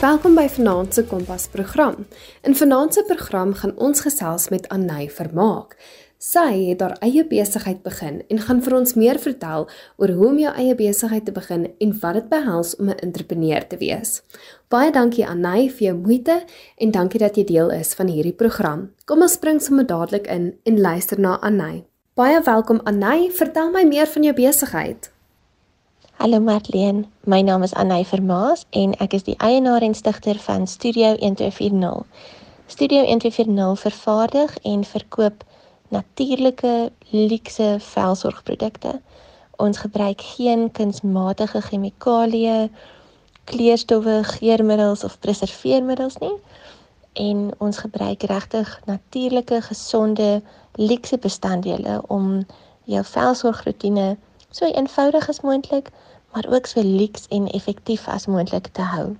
Welkom by Vanaand se Kompas program. In Vanaand se program gaan ons gesels met Anay Vermaak. Sy het haar eie besigheid begin en gaan vir ons meer vertel oor hoe om jou eie besigheid te begin en wat dit behels om 'n entrepreneur te wees. Baie dankie Anay vir jou moeite en dankie dat jy deel is van hierdie program. Kom ons spring sommer dadelik in en luister na Anay. Baie welkom Anay, vertel my meer van jou besigheid. Hallo Marlene, my naam is Anay Vermaas en ek is die eienaar en stigter van Studio 1240. Studio 1240 vervaardig en verkoop natuurlike luukse velsorgprodukte. Ons gebruik geen kunsmatige chemikalieë, kleurstowwe, geurmiddels of preserveermiddels nie. En ons gebruik regtig natuurlike, gesonde, luukse bestanddele om jou velsorgroetine so eenvoudig as moontlik, maar ook so luuks en effektief as moontlik te hou.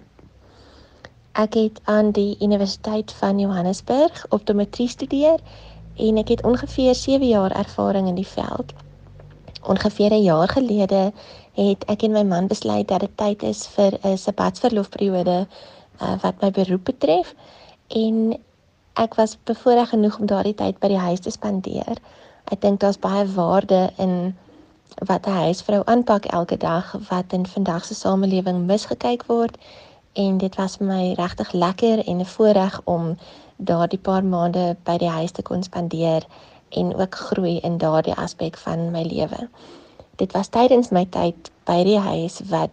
Ek het aan die Universiteit van Johannesburg optometrie studeer en ek het ongeveer 7 jaar ervaring in die veld. Ongeveer 'n jaar gelede het ek en my man besluit dat dit tyd is vir 'n sabbatsverlofperiode uh, wat my beroep betref en ek was bevoorreg genoeg om daardie tyd by die huis te spandeer. Ek dink daar's baie waarde in wat 'n huisvrou aanpak elke dag wat in vandag se samelewing misgekyk word en dit was vir my regtig lekker en 'n voorreg om daardie paar maande by die huis te kon spandeer en ook groei in daardie aspek van my lewe. Dit was tydens my tyd by die huis wat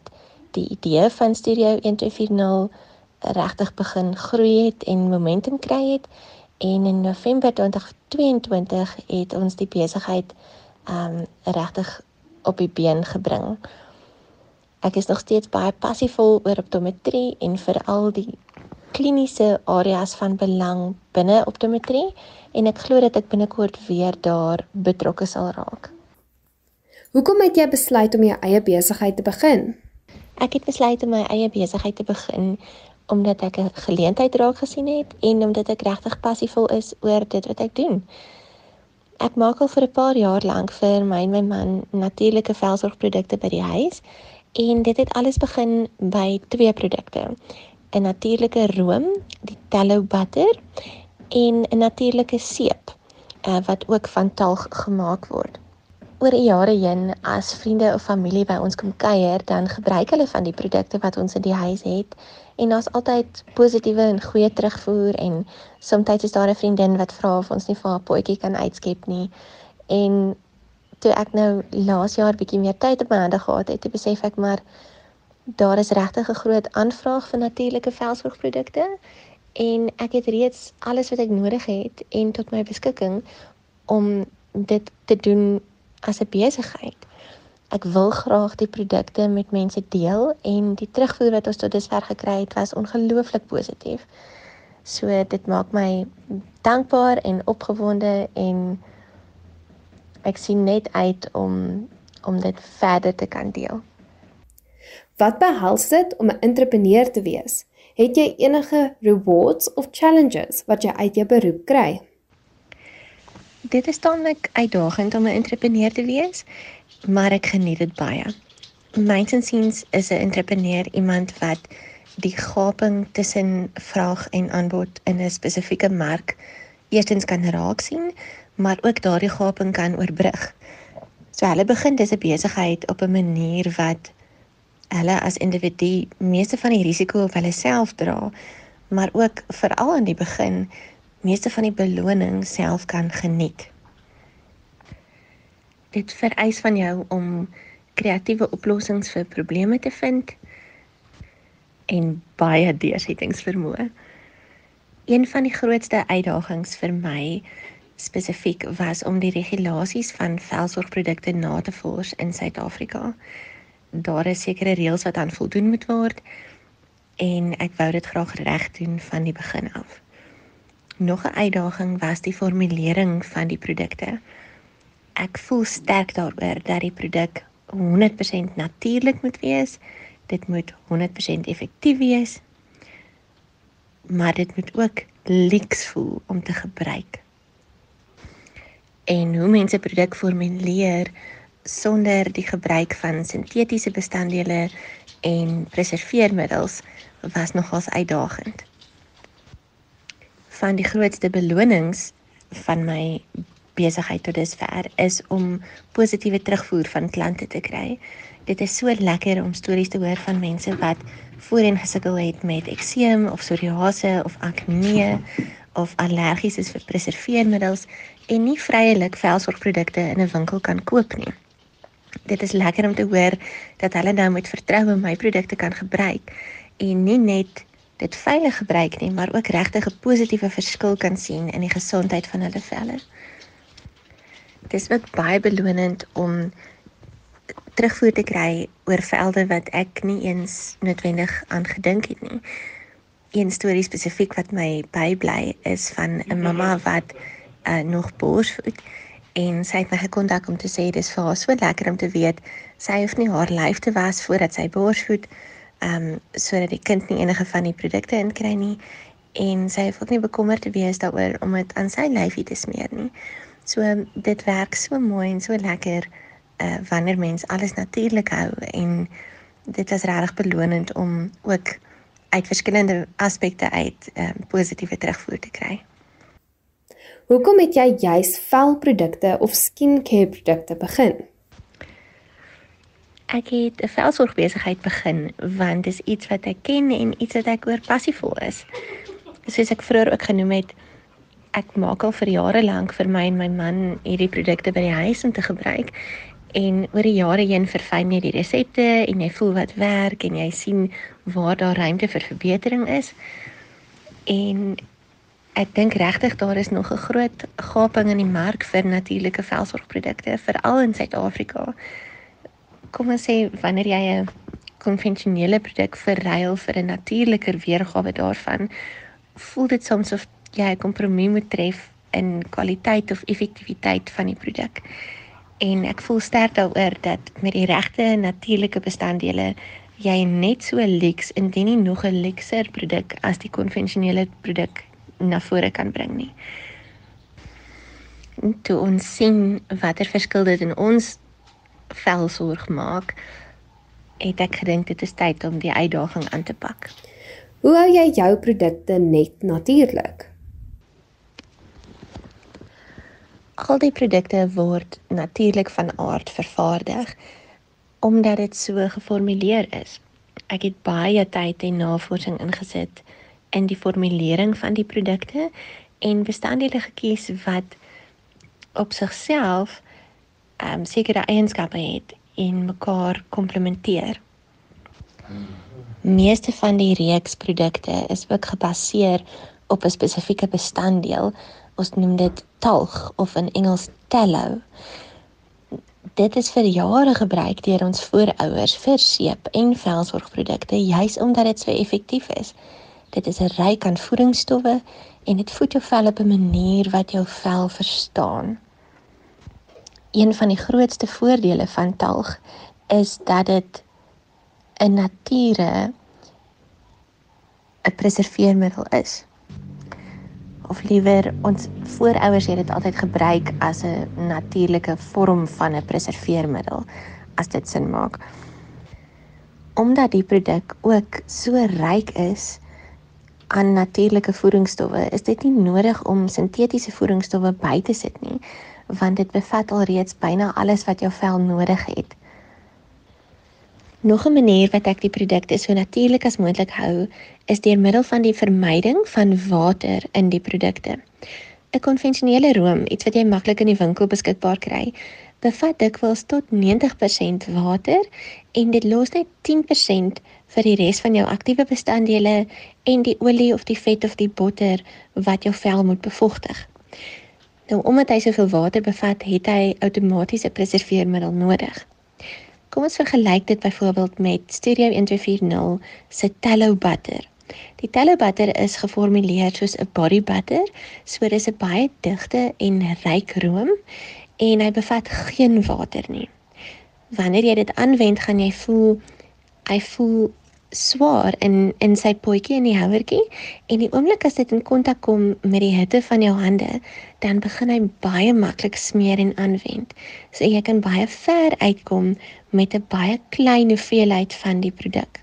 die idee van Studio 1240 regtig begin groei het en momentum kry het en in November 2022 het ons die besigheid um regtig op die been gebring. Ek is nog steeds baie passievol oor optometrie en veral die kliniese areas van belang binne optometrie en ek glo dat ek binnekort weer daar betrokke sal raak. Hoekom het jy besluit om jou eie besigheid te begin? Ek het besluit om my eie besigheid te begin omdat ek 'n geleentheid raak gesien het en omdat ek regtig passievol is oor dit wat ek doen. Ek maak al vir 'n paar jaar lank vir my en my man natuurlike velsorgprodukte by die huis en dit het alles begin by twee produkte. 'n natuurlike room, die tallow butter en 'n natuurlike seep uh, wat ook van talg gemaak word. Oor die jare heen as vriende of familie by ons kom kuier, dan gebruik hulle van die produkte wat ons in die huis het en daar's altyd positiewe en goeie terugvoer en soms is daar 'n vriendin wat vra of ons nie vir haar potjie kan uitskep nie. En toe ek nou laas jaar bietjie meer tyd op my hande gehad het, het besef ek maar daar is regtig 'n groot aanvraag vir natuurlike velsorgprodukte en ek het reeds alles wat ek nodig het en tot my beskikking om dit te doen as 'n besigheid. Ek wil graag die produkte met mense deel en die terugvoer wat ons tot dusver gekry het was ongelooflik positief. So dit maak my dankbaar en opgewonde en ek sien net uit om om dit verder te kan deel. Wat behels dit om 'n entrepreneur te wees? Het jy enige rewards of challenges wat jy uit jou beroep kry? Dit is tamelik uitdagend om 'n entrepreneur te wees, maar ek geniet dit baie. Myns en siens is 'n entrepreneur iemand wat die gaping tussen vraag en aanbod in 'n spesifieke mark eerstens kan raak sien, maar ook daardie gaping kan oorbrug. So hulle begin dis 'n besigheid op 'n manier wat hulle as individu meeste van die risiko op hulle self dra, maar ook veral aan die begin meeste van die beloning self kan geniet. Dit vereis van jou om kreatiewe oplossings vir probleme te vind en baie deursettingsvermoë. Een van die grootste uitdagings vir my spesifiek was om die regulasies van velsorgprodukte na te vors in Suid-Afrika daar is sekere reëls wat aan voldoen moet word en ek wou dit graag reg doen van die begin af. Nog 'n uitdaging was die formulering van die produkte. Ek voel sterk daaroor dat die produk 100% natuurlik moet wees. Dit moet 100% effektief wees. Maar dit moet ook lyks voel om te gebruik. En hoe mense produk formuleer sonder die gebruik van sintetiese bestanddele en preserveermiddels was nogals uitdagend. Van die grootste belonings van my besigheid tot dusver is om positiewe terugvoer van klante te kry. Dit is so lekker om stories te hoor van mense wat voorheen gesukkel het met ekseem of psoriase of akne of allergies is vir preserveermiddels en nie vryelik velsorgprodukte in 'n winkel kan koop nie. Dit is lekker om te hoor dat hulle nou met vertroue my produkte kan gebruik en nie net dit veilig gebruik nie, maar ook regtig 'n positiewe verskil kan sien in die gesondheid van hulle velle. Dit is ook baie belonend om terugvoer te kry oor velde wat ek nie eens noodwendig aan gedink het nie. Een storie spesifiek wat my bybly is van 'n mamma wat uh, nog borsvoed en sy het my gekontak om te sê dis vir haar so lekker om te weet sy hoef nie haar lyf te was voordat sy borsvoed ehm um, sodat die kind nie enige van die produkte inkry nie en sy hoef ook nie bekommerd te wees daaroor om dit aan sy lyfie te smeer nie. So dit werk so mooi en so lekker uh wanneer mens alles natuurlik hou en dit is regtig belonend om ook uit verskillende aspekte uit um positiewe terugvoer te kry. Hoekom het jy juis velprodukte of skincare produkte begin? Ek het 'n velsorgbesigheid begin want dit is iets wat ek ken en iets wat ek oor passievol is. Soos ek vroeër ook genoem het, ek maak al vir jare lank vir my en my man hierdie produkte by die huis om te gebruik en oor die jare heen verfyn jy die resepte en jy voel wat werk en jy sien waar daar ruimte vir verbetering is. En ek dink regtig daar is nog 'n groot gaping in die mark vir natuurlike velsorgprodukte veral in Suid-Afrika. Kom ons sê wanneer jy 'n konvensionele produk verruil vir 'n natuurliker weergawe daarvan, voel dit soms of jy 'n kompromie moet tref in kwaliteit of effektiwiteit van die produk en ek voel sterk daaroor dat met die regte natuurlike bestanddele jy net so lyks indien nie nog 'n lekser produk as die konvensionele produk na vore kan bring nie. Toe ons sien watter verskil dit in ons velsorg maak, het ek gedink dit is tyd om die uitdaging aan te pak. Hoe hou jy jou produkte net natuurlik? al die produkte word natuurlik van aard vervaardig omdat dit so geformuleer is. Ek het baie tyd en navorsing ingesit in die formulering van die produkte en bestanddele gekies wat op sigself um, sekere eienskappe het en mekaar komplementeer. Meeste van die reeks produkte is ook gebaseer op 'n spesifieke bestanddeel ons noem dit talg of in Engels tallow. Dit is vir jare gebruik deur ons voorouers vir seep en velsorgprodukte juis omdat dit so effektief is. Dit is ryk aan voedingsstowwe en dit voed jou vel op 'n manier wat jou vel verstaan. Een van die grootste voordele van talg is dat dit 'n nature 'n preserveermiddel is of liewer ons voorouers het dit altyd gebruik as 'n natuurlike vorm van 'n preserveermiddel as dit sin maak. Omdat die produk ook so ryk is aan natuurlike voedingsstowwe, is dit nie nodig om sintetiese voedingsstowwe by te sit nie, want dit bevat alreeds byna alles wat jou vel nodig het. Nog 'n manier wat ek die produkte so natuurlik as moontlik hou, is deur middel van die vermyding van water in die produkte. 'n Konvensionele room, iets wat jy maklik in die winkel beskikbaar kry, bevat dikwels tot 90% water en dit los net 10% vir die res van jou aktiewe bestanddele en die olie of die vet of die botter wat jou vel moet bevochtig. Nou omdat hy soveel water bevat, het hy outomaties 'n preserveermiddel nodig. Kom ons vergelyk dit byvoorbeeld met Studio 1240 se Tallow Butter. Die Tallow Butter is geformuleer soos 'n body butter, so dis 'n baie digte en ryk room en hy bevat geen water nie. Wanneer jy dit aanwend, gaan jy voel hy voel swaar in in sy potjie in die houertjie en die oomblik as dit in kontak kom met die hitte van jou hande, dan begin hy baie maklik smeer en aanwend. So jy kan baie ver uitkom met 'n baie klein hoeveelheid van die produk.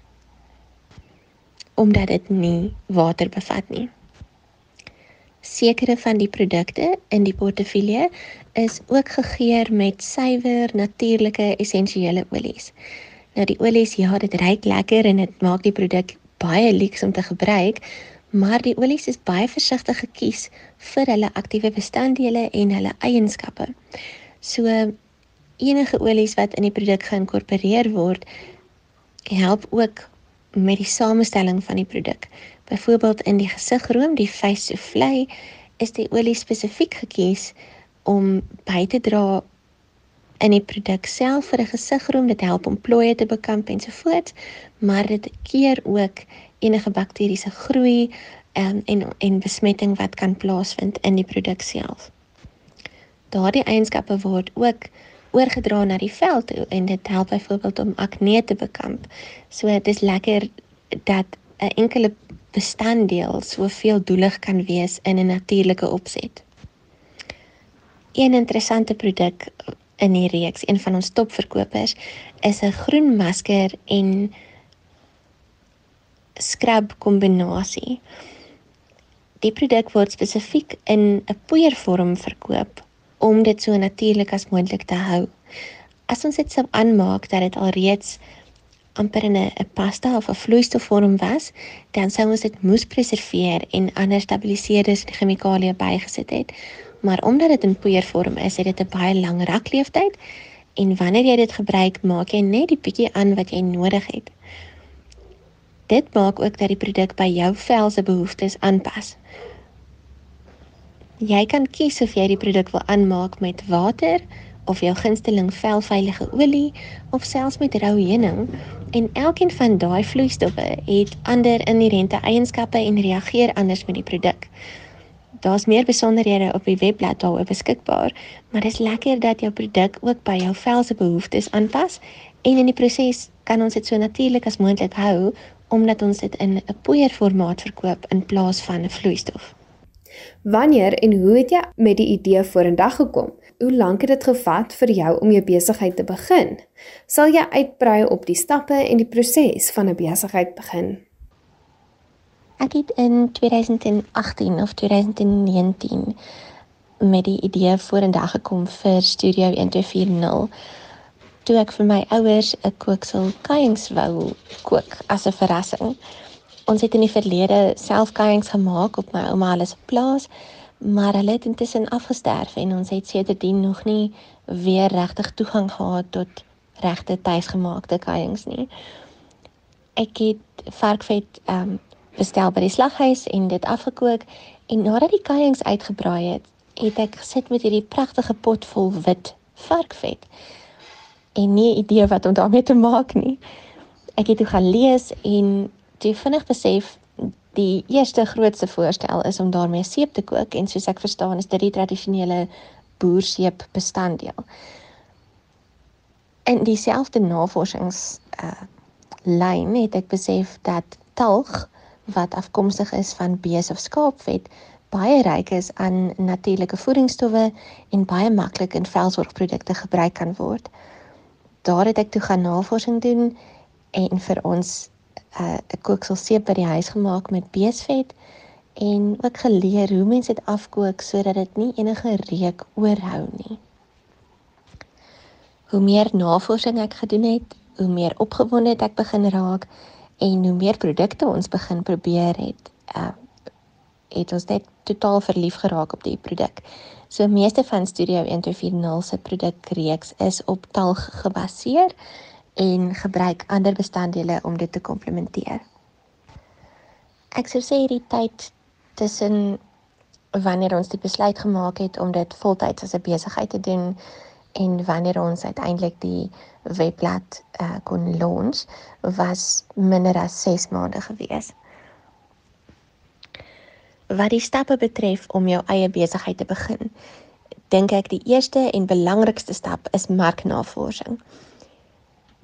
omdat dit nie water bevat nie. Sekere van die produkte in die portefeulje is ook gegeur met suiwer, natuurlike, essensiële olies. Nou die olies, ja, dit ruik lekker en dit maak die produk baie lekker om te gebruik, maar die olies is baie versigtig gekies vir hulle aktiewe bestanddele en hulle eienskappe. So enige olies wat in die produk geïnkorporeer word, help ook met die samestelling van die produk. Byvoorbeeld in die gesigroom, die face soufflé, is die olie spesifiek gekies om by te dra in die produk self vir 'n gesigroom. Dit help om plooie te bekamp ensovoorts, maar dit keer ook enige bakteriese groei um, en en besmetting wat kan plaasvind in die produk self. Daardie eienskappe word ook oorgedra na die vel toe en dit help byvoorbeeld om akne te bekamp. So dit is lekker dat 'n enkele bestanddeel soveel doelig kan wees in 'n natuurlike opset. Een interessante produk in die reeks, een van ons topverkopers, is 'n groen masker en scrub kombinasie. Die produk word spesifiek in 'n poeiervorm verkoop om dit so natuurlik as moontlik te hou. As ons dit sou aanmaak dat dit alreeds amper in 'n pasta of 'n vloeistofvorm was, dan sou ons dit moes preserveer en ander stabiliseerders en chemikalieë bygesit het. Maar omdat dit in poeiervorm is, het dit 'n baie lang rakleeftyd en wanneer jy dit gebruik, maak jy net die bietjie aan wat jy nodig het. Dit maak ook dat die produk by jou vel se behoeftes aanpas. Jy kan kies of jy die produk wil aanmaak met water of jou gunsteling velveilige olie of selfs met rou heuning en elkeen van daai vloeistowwe het ander inherente eienskappe en reageer anders met die produk. Daar's meer besonderhede op die webblad daaroor beskikbaar, maar dit is lekker dat jou produk ook by jou vel se behoeftes aanpas en in die proses kan ons dit so natuurlik as moontlik hou omdat ons dit in 'n poeierformaat verkoop in plaas van 'n vloeistof. Wanneer en hoe het jy met die idee vorendag gekom? Hoe lank het dit gevat vir jou om jou besigheid te begin? Sal jy uitbrei op die stappe en die proses van 'n besigheid begin? Ek het in 2018 of 2019 met die idee vorendag gekom vir Studio 1240 toe ek vir my ouers 'n kooksel kuiings wou kook as 'n verrassing. Ons het in die verlede self kuiings gemaak op my ouma se plaas, maar hulle het intussen afgesterf en ons het sedertdien nog nie weer regtig toegang gehad tot regte tuisgemaakte kuiings nie. Ek het varkvet ehm um, bestel by die slaghuis en dit afgekook en nadat die kuiings uitgebraai het, het ek gesit met hierdie pragtige pot vol wit varkvet en nie 'n idee wat om daarmee te maak nie. Ek het toe gaan lees en toe vinnig besef die eerste grootste voorstel is om daarmee seep te kook en soos ek verstaan is dit die tradisionele boerseep bestanddeel. In dieselfde navorsings uh lyn het ek besef dat talg wat afkomstig is van bees of skaapvet baie ryk is aan natuurlike voedingsstowwe en baie maklik in velsorgprodukte gebruik kan word daar het ek toe gaan navorsing doen en vir ons uh, 'n kooksel seep by die huis gemaak met beesvet en ook geleer hoe mense dit afkook sodat dit nie enige reuk oorhou nie. Hoe meer navorsing ek gedoen het, hoe meer opgewonde ek begin raak en hoe meer produkte ons begin probeer het, uh, het ons net totaal verlief geraak op die produk. So meeste van Studio 1240 se produkreeks is op talg gebaseer en gebruik ander bestanddele om dit te komplementeer. Ek sou sê die tyd tussen wanneer ons die besluit gemaak het om dit voltyds as 'n besigheid te doen en wanneer ons uiteindelik die webblad uh, kon launch was minder as 6 maande gewees. Wat die stappe betref om jou eie besigheid te begin, dink ek die eerste en belangrikste stap is marknavorsing.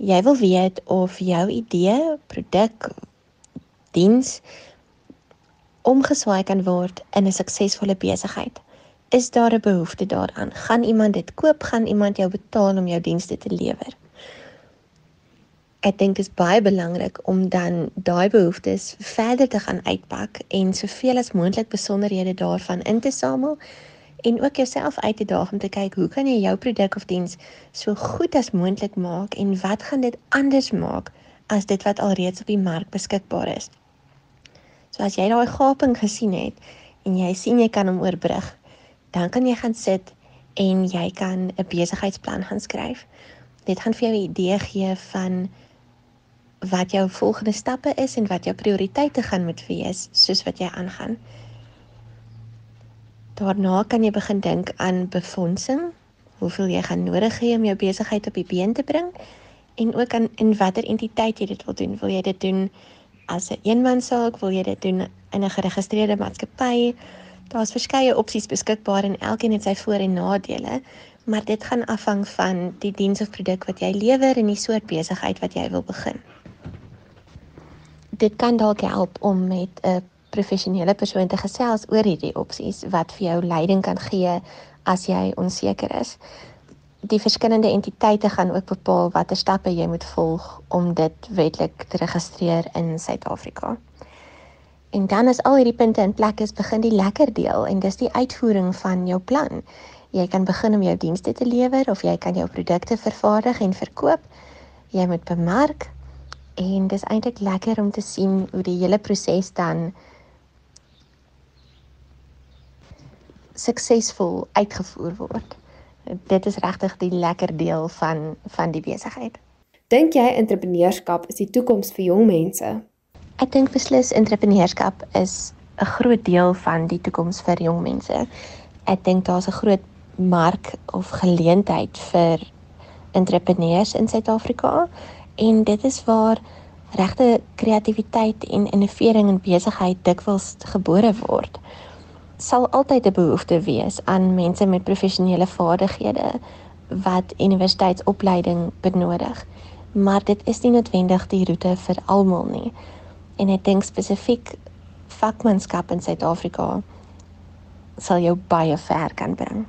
Jy wil weet of jou idee, produk, diens omgeswaai kan word in 'n suksesvolle besigheid. Is daar 'n behoefte daaraan? Gaan iemand dit koop? Gaan iemand jou betaal om jou dienste te lewer? Ek dink dit is baie belangrik om dan daai behoeftes verder te gaan uitpak en soveel as moontlik besonderhede daarvan in te samel en ook jouself uit te daag om te kyk hoe kan jy jou produk of diens so goed as moontlik maak en wat gaan dit anders maak as dit wat alreeds op die mark beskikbaar is. So as jy daai gaping gesien het en jy sien jy kan hom oorbrug, dan kan jy gaan sit en jy kan 'n besigheidsplan gaan skryf. Dit gaan vir jou 'n idee gee van wat jou volgende stappe is en wat jou prioriteite gaan moet wees soos wat jy aangaan. Daarna kan jy begin dink aan befondsing, hoeveel jy gaan nodig hê om jou besigheid op die been te bring en ook aan in watter entiteit jy dit wil doen. Wil jy dit doen as 'n een eenmansaak, wil jy dit doen in 'n geregistreerde maatskappy? Daar's verskeie opsies beskikbaar en elkeen het sy voor- en nadele, maar dit gaan afhang van die diens of produk wat jy lewer en die soort besigheid wat jy wil begin. Dit kan dalk help om met 'n professionele persoon te gesels oor hierdie opsies wat vir jou leiding kan gee as jy onseker is. Die verskillende entiteite gaan ook bepaal watter stappe jy moet volg om dit wetlik te registreer in Suid-Afrika. En dan as al hierdie punte in plek is, begin die lekker deel en dis die uitvoering van jou plan. Jy kan begin om jou dienste te lewer of jy kan jou produkte vervaardig en verkoop. Jy moet bemark en dis eintlik lekker om te sien hoe die hele proses dan suksesvol uitgevoer word. Dit is regtig die lekker deel van van die besigheid. Dink jy entrepreneurskap is die toekoms vir jong mense? Ek dink beslis entrepreneurskap is 'n groot deel van die toekoms vir jong mense. Ek dink daar's 'n groot mark of geleentheid vir entrepreneurs in Suid-Afrika en dit is waar regte kreatiwiteit en innovering in besigheid dikwels gebore word sal altyd 'n behoefte wees aan mense met professionele vaardighede wat universiteitsopleiding benodig. Maar dit is nie noodwendig die roete vir almal nie. En ek dink spesifiek vakmanskap in Suid-Afrika sal jou baie ver kan bring.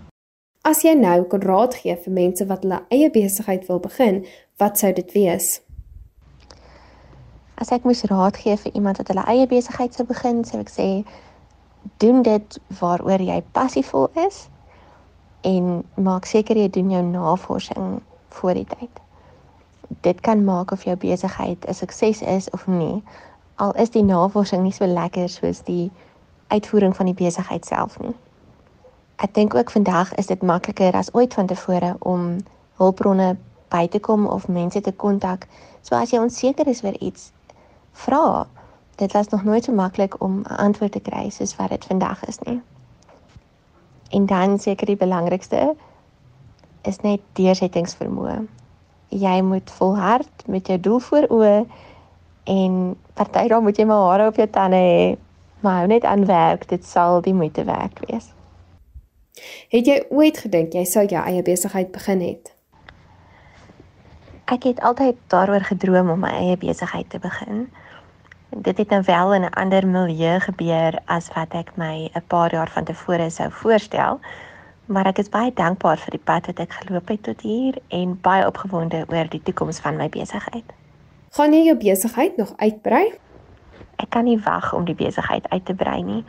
As jy nou kon raad gee vir mense wat hulle eie besigheid wil begin, wat sou dit wees? As ek moes raad gee vir iemand wat hulle eie besigheid sou begin, sou ek sê doen dit waaroor jy passievol is en maak seker jy doen jou navorsing voor die tyd. Dit kan maak of jou besigheid 'n sukses is of nie. Al is die navorsing nie so lekker soos die uitvoering van die besigheid self nie. Ek dink ook vandag is dit makliker as ooit vantevore om hulpbronne by te kom of mense te kontak. So as jy onseker is oor iets, vra dit was nog nooit so maklik om 'n antwoord te kry soos wat dit vandag is nie. En dan seker die belangrikste is net deursettingsvermoë. Jy moet volhard met jou doel voor oë en party dan moet jy maar hare op jou tande hê, maar hou net aan werk, dit sal die moeite werd wees. Het jy ooit gedink jy sou jou eie besigheid begin het? Ek het altyd daaroor gedroom om my eie besigheid te begin dit het nou wel in 'n ander milieu gebeur as wat ek my 'n paar jaar van tevore sou voorstel. Maar ek is baie dankbaar vir die pad wat ek geloop het tot hier en baie opgewonde oor die toekoms van my besigheid. Gaan jy jou besigheid nog uitbrei? Ek kan nie wag om die besigheid uit te brei nie.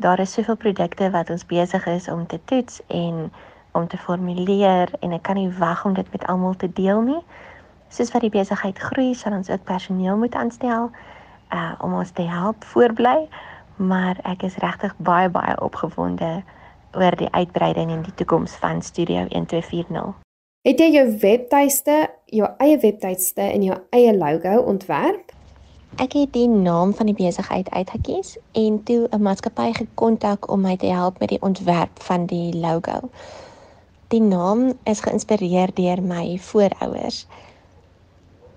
Daar is soveel produkte wat ons besig is om te toets en om te formuleer en ek kan nie wag om dit met almal te deel nie. Soos wat die besigheid groei, sal ons ook personeel moet aanstel uh om ons te help voorbly, maar ek is regtig baie baie opgewonde oor die uitbreiding en die toekoms van Studio 1240. Het jy jou webtuiste, jou eie webtuiste en jou eie logo ontwerp? Ek het die naam van die besigheid uitgekies en toe 'n maatskappy gekontak om my te help met die ontwerp van die logo. Die naam is geïnspireer deur my voorouers.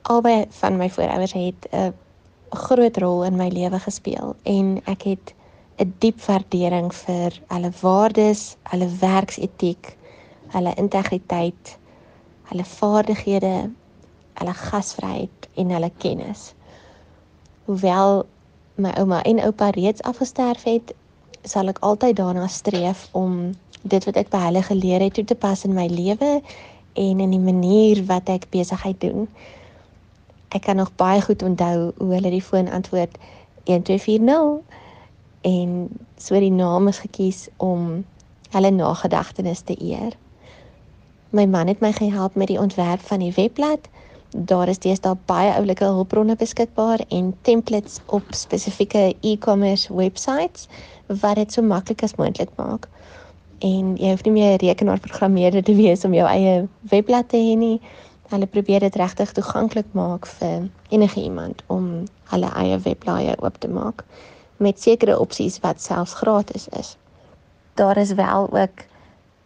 Albei van my voorouers het 'n groot rol in my lewe gespeel en ek het 'n diep waardering vir hulle waardes, hulle werksetiek, hulle integriteit, hulle vaardighede, hulle gasvryheid en hulle kennis. Hoewel my ouma en oupa reeds afgesterf het, sal ek altyd daarna streef om dit wat ek by hulle geleer het toe te pas in my lewe en in die manier wat ek besigheid doen Ek kan nog baie goed onthou hoe hulle die foon antwoord 1240 en so die naam is gekies om hulle nagedagtenis te eer. My man het my gehelp met die ontwerp van die webblad. Daar is deesdae baie oulike hulpbronne beskikbaar en templates op spesifieke e-commerce websites wat dit so maklik as moontlik maak. En jy hoef nie meer 'n rekenaarprogrammeerder te wees om jou eie webblad te hê nie. Hulle probeer dit regtig toeganklik maak vir enige iemand om hulle eie webblaaie oop te maak met sekere opsies wat selfs gratis is. Daar is wel ook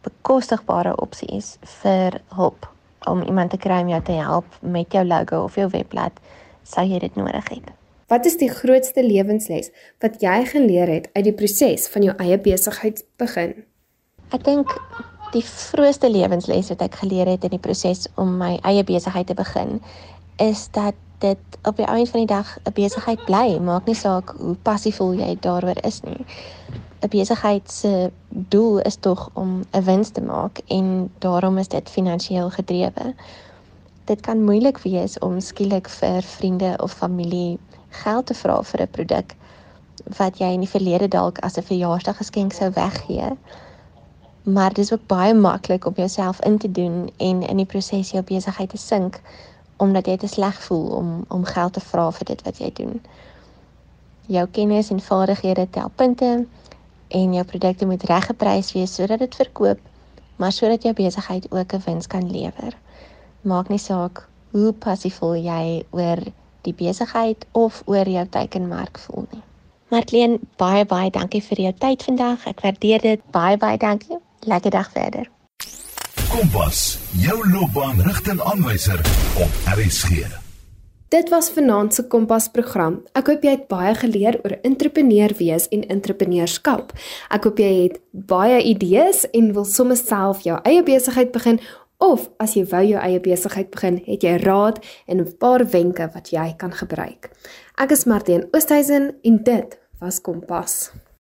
bekostigbare opsies vir hulp om iemand te kry om jou te help met jou logo of jou webblad sou jy dit nodig het. Wat is die grootste lewensles wat jy geleer het uit die proses van jou eie besigheid begin? Ek dink die grootste lewensles wat ek geleer het in die proses om my eie besigheid te begin is dat dit op die einde van die dag 'n besigheid bly, maak nie saak hoe passievol jy daaroor is nie. 'n Besigheid se doel is tog om 'n wins te maak en daarom is dit finansiëel gedrewe. Dit kan moeilik wees om skielik vir vriende of familie geld te vra vir 'n produk wat jy in die verlede dalk as 'n verjaarsdaggeskenk sou weggee. Maar dis ook baie maklik om jouself in te doen en in die proses jou besigheid te sink omdat jy te sleg voel om om geld te vra vir dit wat jy doen. Jou kennis en vaardighede tel punte en jou produkte moet reg geprys wees sodat dit verkoop, maar sodat jou besigheid ook 'n wins kan lewer. Maak nie saak hoe passievol jy oor die besigheid of oor jou teikenmark voel nie. Martleen, baie baie dankie vir jou tyd vandag. Ek waardeer dit. Baie baie dankie. Lekker dag verder. Kompas, jou loopbaanrigtingaanwyser op RSG. Dit was vanaand se Kompas program. Ek hoop jy het baie geleer oor entrepreneur wees en entrepreneurskap. Ek hoop jy het baie idees en wil sommer self jou eie besigheid begin Of as jy wou jou eie besigheid begin, het jy raad en 'n paar wenke wat jy kan gebruik. Ek is Martien Oosthuizen en dit was Kompas.